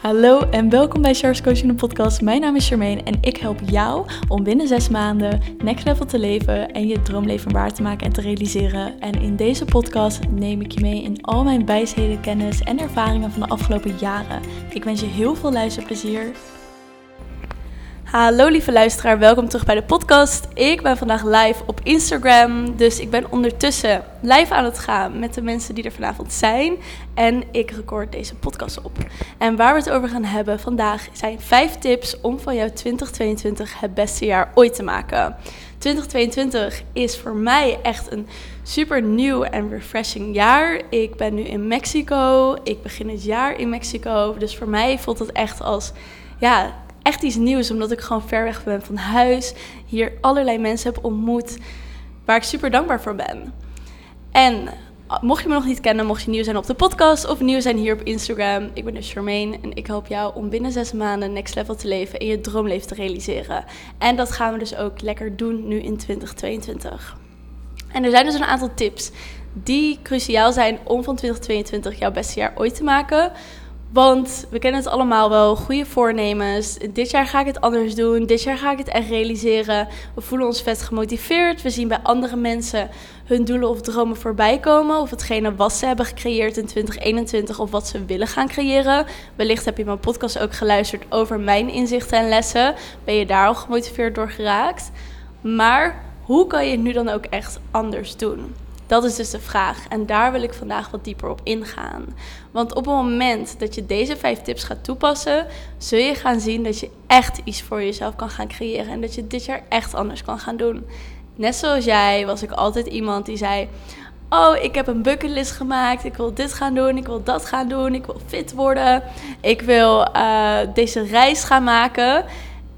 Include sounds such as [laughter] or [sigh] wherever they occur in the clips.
Hallo en welkom bij Charles Coaching de podcast. Mijn naam is Charmaine en ik help jou om binnen zes maanden next level te leven en je droomleven waar te maken en te realiseren. En in deze podcast neem ik je mee in al mijn wijsheden, kennis en ervaringen van de afgelopen jaren. Ik wens je heel veel luisterplezier. Hallo lieve luisteraar, welkom terug bij de podcast. Ik ben vandaag live op Instagram, dus ik ben ondertussen live aan het gaan met de mensen die er vanavond zijn. En ik record deze podcast op. En waar we het over gaan hebben vandaag zijn 5 tips om van jouw 2022 het beste jaar ooit te maken. 2022 is voor mij echt een super nieuw en refreshing jaar. Ik ben nu in Mexico, ik begin het jaar in Mexico, dus voor mij voelt het echt als ja, echt iets nieuws, omdat ik gewoon ver weg ben van huis. Hier allerlei mensen heb ontmoet waar ik super dankbaar voor ben. En uh, mocht je me nog niet kennen, mocht je nieuw zijn op de podcast of nieuw zijn hier op Instagram, ik ben dus Charmaine en ik help jou om binnen zes maanden next level te leven en je droomleven te realiseren. En dat gaan we dus ook lekker doen nu in 2022. En er zijn dus een aantal tips die cruciaal zijn om van 2022 jouw beste jaar ooit te maken. Want we kennen het allemaal wel, goede voornemens. Dit jaar ga ik het anders doen. Dit jaar ga ik het echt realiseren. We voelen ons vet gemotiveerd. We zien bij andere mensen hun doelen of dromen voorbij komen. Of hetgene wat ze hebben gecreëerd in 2021 of wat ze willen gaan creëren. Wellicht heb je mijn podcast ook geluisterd over mijn inzichten en lessen. Ben je daar al gemotiveerd door geraakt? Maar hoe kan je het nu dan ook echt anders doen? Dat is dus de vraag. En daar wil ik vandaag wat dieper op ingaan. Want op het moment dat je deze vijf tips gaat toepassen, zul je gaan zien dat je echt iets voor jezelf kan gaan creëren. En dat je dit jaar echt anders kan gaan doen. Net zoals jij was ik altijd iemand die zei. Oh, ik heb een bucketlist gemaakt. Ik wil dit gaan doen. Ik wil dat gaan doen. Ik wil fit worden. Ik wil uh, deze reis gaan maken.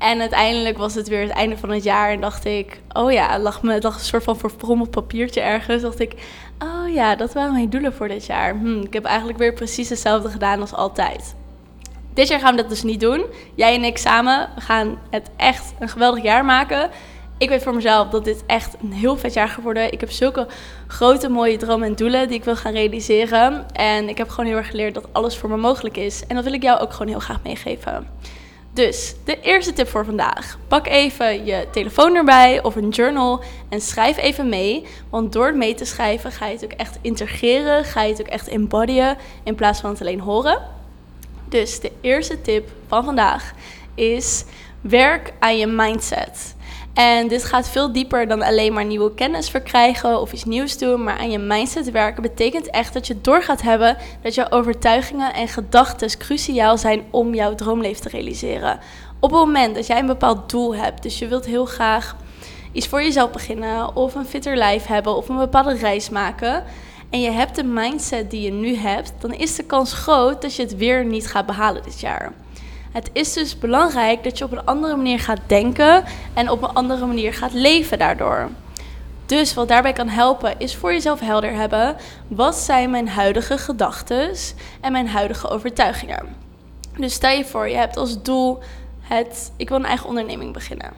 En uiteindelijk was het weer het einde van het jaar en dacht ik, oh ja, lag me een soort van verfrommeld papiertje ergens. Dacht ik, oh ja, dat waren mijn doelen voor dit jaar. Hm, ik heb eigenlijk weer precies hetzelfde gedaan als altijd. Dit jaar gaan we dat dus niet doen. Jij en ik samen, we gaan het echt een geweldig jaar maken. Ik weet voor mezelf dat dit echt een heel vet jaar geworden. Ik heb zulke grote mooie dromen en doelen die ik wil gaan realiseren. En ik heb gewoon heel erg geleerd dat alles voor me mogelijk is. En dat wil ik jou ook gewoon heel graag meegeven. Dus de eerste tip voor vandaag. Pak even je telefoon erbij of een journal en schrijf even mee. Want door het mee te schrijven ga je het ook echt integreren, ga je het ook echt embodyen in plaats van het alleen horen. Dus de eerste tip van vandaag is werk aan je mindset. En dit gaat veel dieper dan alleen maar nieuwe kennis verkrijgen of iets nieuws doen. Maar aan je mindset werken betekent echt dat je door gaat hebben dat jouw overtuigingen en gedachten cruciaal zijn om jouw droomleven te realiseren. Op het moment dat jij een bepaald doel hebt, dus je wilt heel graag iets voor jezelf beginnen, of een fitter lijf hebben, of een bepaalde reis maken. En je hebt de mindset die je nu hebt, dan is de kans groot dat je het weer niet gaat behalen dit jaar. Het is dus belangrijk dat je op een andere manier gaat denken en op een andere manier gaat leven daardoor. Dus wat daarbij kan helpen is voor jezelf helder hebben wat zijn mijn huidige gedachten en mijn huidige overtuigingen. Dus stel je voor, je hebt als doel het ik wil een eigen onderneming beginnen.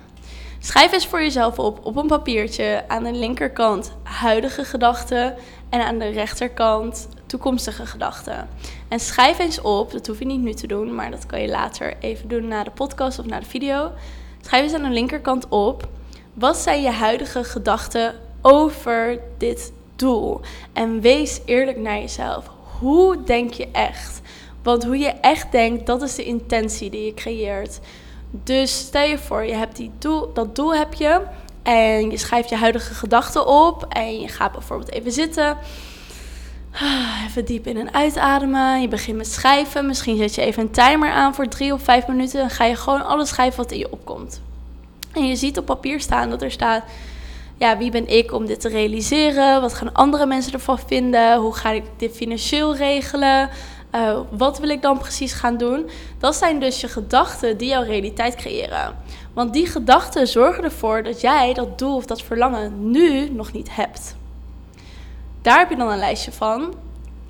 Schrijf eens voor jezelf op op een papiertje aan de linkerkant huidige gedachten en aan de rechterkant toekomstige gedachten. En schrijf eens op, dat hoef je niet nu te doen, maar dat kan je later even doen na de podcast of na de video. Schrijf eens aan de linkerkant op, wat zijn je huidige gedachten over dit doel? En wees eerlijk naar jezelf. Hoe denk je echt? Want hoe je echt denkt, dat is de intentie die je creëert. Dus stel je voor, je hebt die doel, dat doel heb je en je schrijft je huidige gedachten op en je gaat bijvoorbeeld even zitten. Even diep in en uitademen. Je begint met schrijven. Misschien zet je even een timer aan voor drie of vijf minuten. Dan ga je gewoon alles schrijven wat in je opkomt. En je ziet op papier staan dat er staat: ja, wie ben ik om dit te realiseren? Wat gaan andere mensen ervan vinden? Hoe ga ik dit financieel regelen? Uh, wat wil ik dan precies gaan doen? Dat zijn dus je gedachten die jouw realiteit creëren. Want die gedachten zorgen ervoor dat jij dat doel of dat verlangen nu nog niet hebt. Daar heb je dan een lijstje van.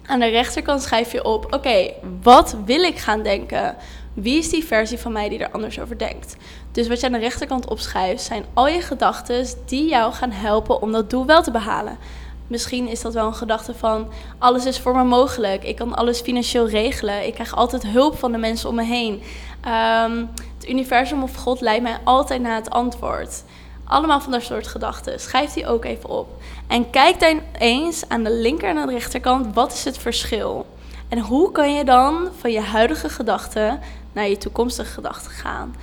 Aan de rechterkant schrijf je op: oké, wat wil ik gaan denken? Wie is die versie van mij die er anders over denkt? Dus wat je aan de rechterkant opschrijft zijn al je gedachten die jou gaan helpen om dat doel wel te behalen. Misschien is dat wel een gedachte van alles is voor me mogelijk. Ik kan alles financieel regelen. Ik krijg altijd hulp van de mensen om me heen. Ehm, het universum of God leidt mij altijd naar het antwoord. Allemaal van dat soort gedachten. Schrijf die ook even op. En kijk dan eens aan de linker en aan de rechterkant, wat is het verschil? En hoe kan je dan van je huidige gedachten naar je toekomstige gedachten gaan?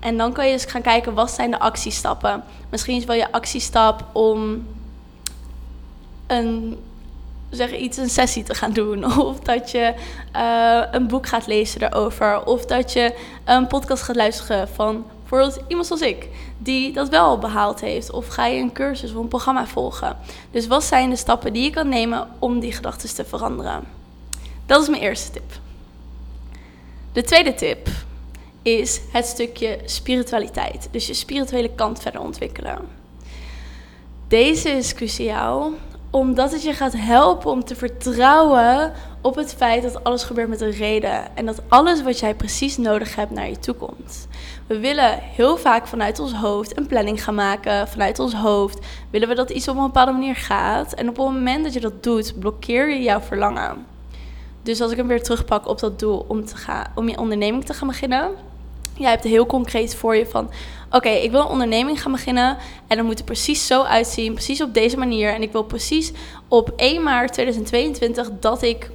En dan kan je eens gaan kijken, wat zijn de actiestappen? Misschien is wel je actiestap om een, zeg iets, een sessie te gaan doen. [laughs] Of dat je uh, een boek gaat lezen daarover. Of dat je een podcast gaat luisteren van bijvoorbeeld iemand zoals ik, die dat wel behaald heeft. Of ga je een cursus of een programma volgen. Dus wat zijn de stappen die je kan nemen om die gedachten te veranderen? Dat is mijn eerste tip. De tweede tip is het stukje spiritualiteit. Dus je spirituele kant verder ontwikkelen. Deze is cruciaal omdat het je gaat helpen om te vertrouwen op het feit dat alles gebeurt met een reden. En dat alles wat jij precies nodig hebt naar je toe komt. We willen heel vaak vanuit ons hoofd een planning gaan maken. Vanuit ons hoofd willen we dat iets op een bepaalde manier gaat. En op het moment dat je dat doet, blokkeer je jouw verlangen. Dus als ik hem weer terugpak op dat doel om, te gaan, om je onderneming te gaan beginnen. Jij hebt heel concreet voor je van oké, ik wil een onderneming gaan beginnen en dan moet er precies zo uitzien, precies op deze manier. En ik wil precies op 1 maart 2022 dat ik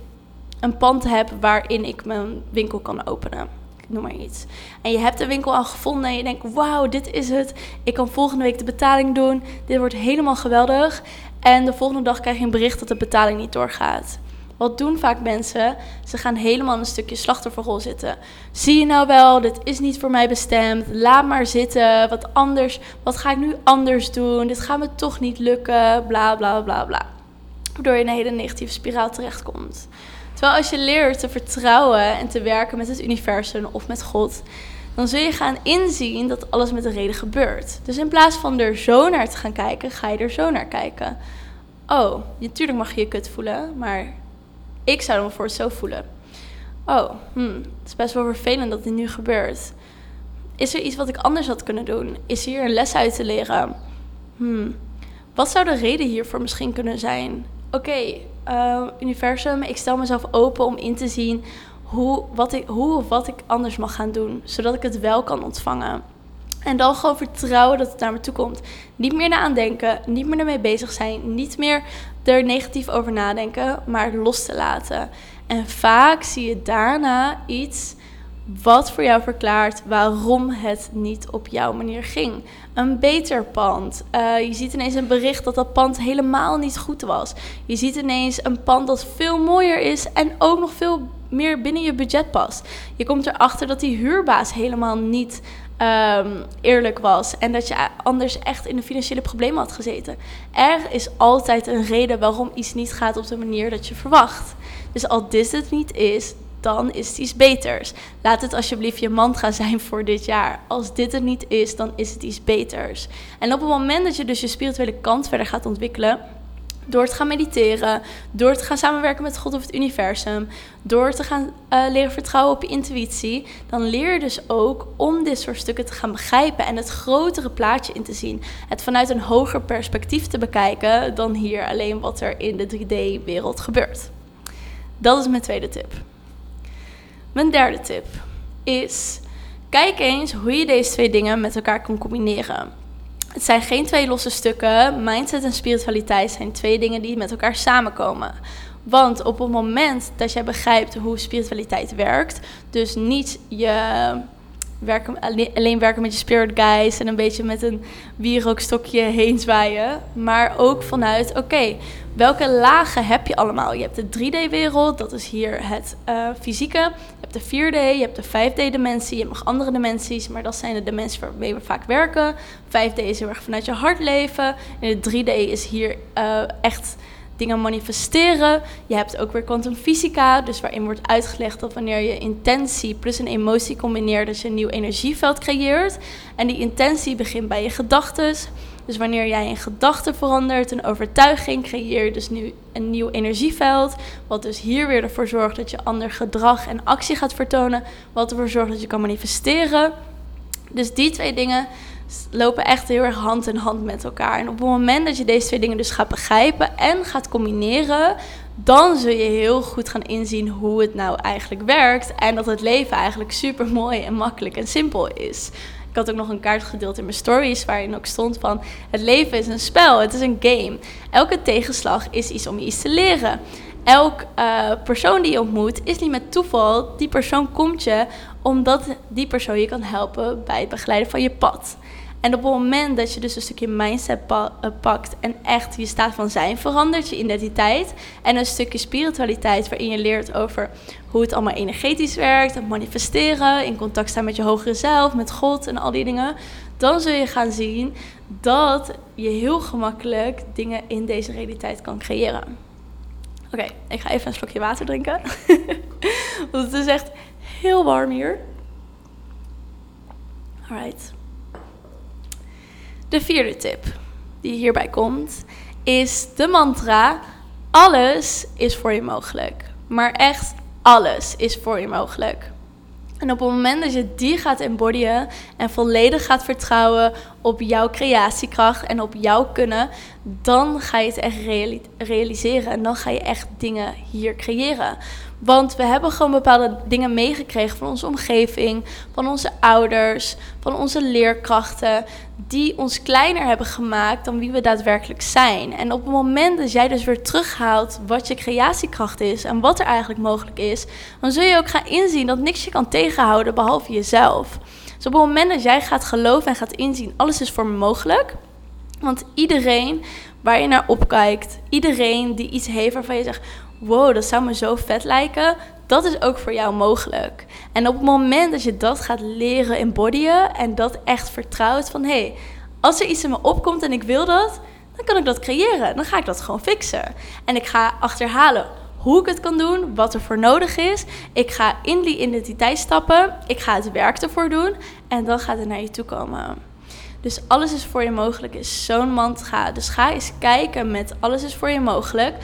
een pand heb waarin ik mijn winkel kan openen. Ik noem maar iets. En je hebt de winkel al gevonden en je denkt, wauw, dit is het. Ik kan volgende week de betaling doen. Dit wordt helemaal geweldig. En de volgende dag krijg je een bericht dat de betaling niet doorgaat. Wat doen vaak mensen? Ze gaan helemaal een stukje slachtofferrol zitten. Zie je nou wel, dit is niet voor mij bestemd. Laat maar zitten. Wat anders. Wat ga ik nu anders doen? Dit gaat me toch niet lukken. Bla bla bla bla. Waardoor je in een hele negatieve spiraal terechtkomt. Terwijl als je leert te vertrouwen en te werken met het universum of met God, dan zul je gaan inzien dat alles met een reden gebeurt. Dus in plaats van er zo naar te gaan kijken, ga je er zo naar kijken. Oh, natuurlijk mag je je kut voelen, maar ik zou me voor het zo voelen. Oh, hmm, het is best wel vervelend dat dit nu gebeurt. Is er iets wat ik anders had kunnen doen? Is hier een les uit te leren? Hmm, wat zou de reden hiervoor misschien kunnen zijn? Oké, eh, universum, ik stel mezelf open om in te zien hoe, wat ik, hoe of wat ik anders mag gaan doen, zodat ik het wel kan ontvangen. En dan gewoon vertrouwen dat het naar me toe komt. Niet meer naar aandenken, niet meer ermee bezig zijn, niet meer er negatief over nadenken, maar los te laten. En vaak zie je daarna iets wat voor jou verklaart waarom het niet op jouw manier ging. Een beter pand. Uh, je ziet ineens een bericht dat dat pand helemaal niet goed was. Je ziet ineens een pand dat veel mooier is en ook nog veel meer binnen je budget past. Je komt erachter dat die huurbaas helemaal niet um, eerlijk was. En dat je anders echt in de financiële problemen had gezeten. Er is altijd een reden waarom iets niet gaat op de manier dat je verwacht. Dus als dit het niet is, dan is het iets beters. Laat het alsjeblieft je mantra zijn voor dit jaar. Als dit het niet is, dan is het iets beters. En op het moment dat je dus je spirituele kant verder gaat ontwikkelen, door te gaan mediteren, door te gaan samenwerken met God of het universum, door te gaan uh, leren vertrouwen op je intuïtie, dan leer je dus ook om dit soort stukken te gaan begrijpen en het grotere plaatje in te zien. Het vanuit een hoger perspectief te bekijken dan hier alleen wat er in de 3D-wereld gebeurt. Dat is mijn tweede tip. Mijn derde tip is: kijk eens hoe je deze twee dingen met elkaar kan combineren. Het zijn geen twee losse stukken. Mindset en spiritualiteit zijn twee dingen die met elkaar samenkomen. Want op het moment dat jij begrijpt hoe spiritualiteit werkt, dus niet je werken, alleen werken met je spirit guides en een beetje met een wierookstokje heen zwaaien. Maar ook vanuit, oké, welke lagen heb je allemaal? Je hebt de 3D-wereld, dat is hier het uh, fysieke. Je hebt de 4D, je hebt de 5D-dimensie, je hebt nog andere dimensies, maar dat zijn de dimensies waarmee we vaak werken. 5D is heel erg vanuit je hart leven. En de 3D is hier uh, echt dingen manifesteren. Je hebt ook weer kwantumfysica, dus waarin wordt uitgelegd dat wanneer je intentie plus een emotie combineert, dat je een nieuw energieveld creëert. En die intentie begint bij je gedachten. Dus wanneer jij een gedachte verandert, een overtuiging, creëer je dus nu een nieuw energieveld. Wat dus hier weer ervoor zorgt dat je ander gedrag en actie gaat vertonen. Wat ervoor zorgt dat je kan manifesteren. Dus die twee dingen lopen echt heel erg hand in hand met elkaar. En op het moment dat je deze twee dingen dus gaat begrijpen en gaat combineren, dan zul je heel goed gaan inzien hoe het nou eigenlijk werkt. En dat het leven eigenlijk super mooi en makkelijk en simpel is. Ik had ook nog een kaart gedeeld in mijn stories waarin ook stond van het leven is een spel, het is een game. Elke tegenslag is iets om je iets te leren. Elk uh, persoon die je ontmoet is niet met toeval. Die persoon komt je omdat die persoon je kan helpen bij het begeleiden van je pad. En op het moment dat je dus een stukje mindset eh, pakt en echt je staat van zijn verandert, je identiteit en een stukje spiritualiteit waarin je leert over hoe het allemaal energetisch werkt, het manifesteren, in contact staan met je hogere zelf, met God en al die dingen, dan zul je gaan zien dat je heel gemakkelijk dingen in deze realiteit kan creëren. Oké, ik ga even een slokje water drinken. [laughs] Want het is echt heel warm hier. Alright. De vierde tip die hierbij komt is de mantra: alles is voor je mogelijk. Maar echt alles is voor je mogelijk. En op het moment dat je die gaat embodyen en volledig gaat vertrouwen op jouw creatiekracht en op jouw kunnen, dan ga je het echt realiseren en dan ga je echt dingen hier creëren. Want we hebben gewoon bepaalde dingen meegekregen van onze omgeving, van onze ouders, van onze leerkrachten, die ons kleiner hebben gemaakt dan wie we daadwerkelijk zijn. En op het moment dat jij dus weer terughaalt wat je creatiekracht is en wat er eigenlijk mogelijk is, dan zul je ook gaan inzien dat niks je kan tegenhouden behalve jezelf. Dus op het moment dat jij gaat geloven en gaat inzien, alles is voor me mogelijk. Want iedereen waar je naar opkijkt, iedereen die iets heeft waarvan je zegt: wow, dat zou me zo vet lijken, dat is ook voor jou mogelijk. En op het moment dat je dat gaat leren embodyen en dat echt vertrouwt van hé, hey, als er iets in me opkomt en ik wil dat, dan kan ik dat creëren. Dan ga ik dat gewoon fixen. En ik ga achterhalen hoe ik het kan doen, wat er voor nodig is. Ik ga in die identiteit stappen, ik ga het werk ervoor doen en dan gaat het naar je toe komen. Dus alles is voor je mogelijk is zo'n mantra. Dus ga eens kijken met alles is voor je mogelijk.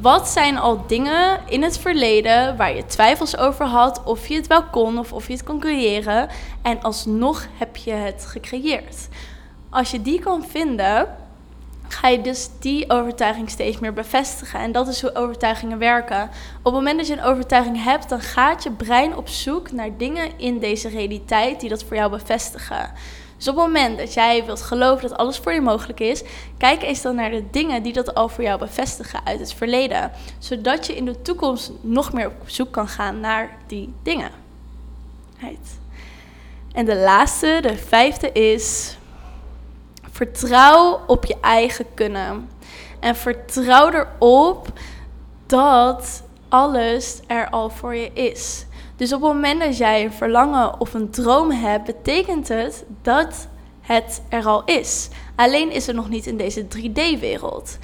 Wat zijn al dingen in het verleden waar je twijfels over had of je het wel kon of of je het kon creëren en alsnog heb je het gecreëerd. Als je die kan vinden, ga je dus die overtuiging steeds meer bevestigen. En dat is hoe overtuigingen werken. Op het moment dat je een overtuiging hebt, dan gaat je brein op zoek naar dingen in deze realiteit die dat voor jou bevestigen. Dus op het moment dat jij wilt geloven dat alles voor je mogelijk is, kijk eens dan naar de dingen die dat al voor jou bevestigen uit het verleden. Zodat je in de toekomst nog meer op zoek kan gaan naar die dingen. En de laatste, de vijfde is. Vertrouw op je eigen kunnen. En vertrouw erop dat alles er al voor je is. Dus op het moment dat jij een verlangen of een droom hebt, betekent het dat het er al is. Alleen is het nog niet in deze 3D-wereld.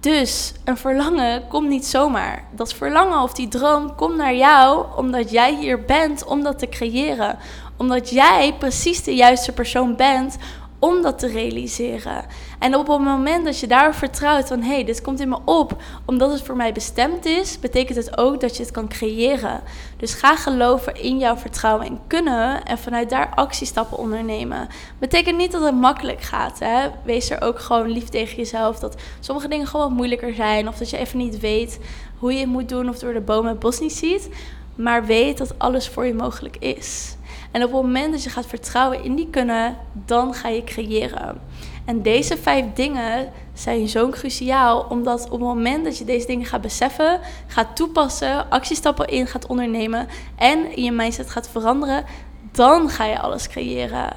Dus een verlangen komt niet zomaar. Dat verlangen of die droom komt naar jou omdat jij hier bent om dat te creëren. Omdat jij precies de juiste persoon bent om dat te realiseren. En op het moment dat je daar vertrouwt van hé, hey, dit komt in me op omdat het voor mij bestemd is, betekent het ook dat je het kan creëren. Dus ga geloven in jouw vertrouwen en kunnen en vanuit daar actiestappen ondernemen. Betekent niet dat het makkelijk gaat. Hè? Wees er ook gewoon lief tegen jezelf dat sommige dingen gewoon wat moeilijker zijn of dat je even niet weet hoe je het moet doen of door de bomen het bos niet ziet. Maar weet dat alles voor je mogelijk is. En op het moment dat je gaat vertrouwen in die kunnen, dan ga je creëren. En deze vijf dingen zijn zo cruciaal, omdat op het moment dat je deze dingen gaat beseffen, gaat toepassen, actiestappen in gaat ondernemen en in je mindset gaat veranderen, dan ga je alles creëren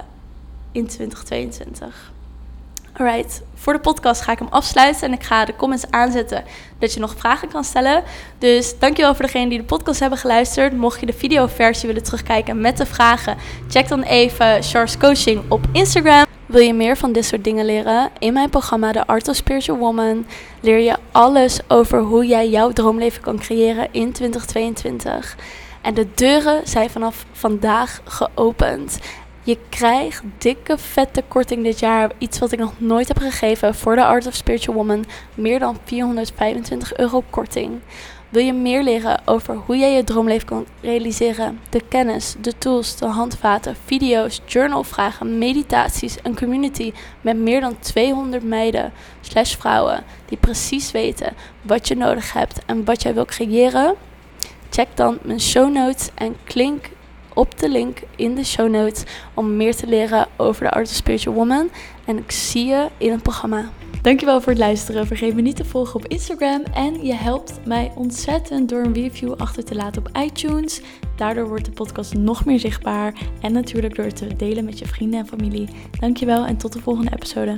in 2022. Alright, voor de podcast ga ik hem afsluiten en ik ga de comments aanzetten dat je nog vragen kan stellen. Dus dankjewel voor degenen die de podcast hebben geluisterd. Mocht je de videoversie willen terugkijken met de vragen, check dan even Charles Coaching op Instagram. Wil je meer van dit soort dingen leren? In mijn programma The Art of Spiritual Woman leer je alles over hoe jij jouw droomleven kan creëren in 2022. En de deuren zijn vanaf vandaag geopend. Je krijgt dikke vette korting dit jaar. Iets wat ik nog nooit heb gegeven voor de Art of Spiritual Woman. Meer dan 425 euro korting. Wil je meer leren over hoe jij je droomleven kan realiseren? De kennis, de tools, de handvaten, video's, journalvragen, meditaties, een community met meer dan 200 meiden slash vrouwen die precies weten wat je nodig hebt en wat jij wil creëren? Check dan mijn show notes en klink op de link in de show notes om meer te leren over de Art of Spiritual Woman. En ik zie je in het programma. Dankjewel voor het luisteren. Vergeet me niet te volgen op Instagram. En je helpt mij ontzettend door een review achter te laten op iTunes. Daardoor wordt de podcast nog meer zichtbaar. En natuurlijk door te delen met je vrienden en familie. Dankjewel en tot de volgende episode.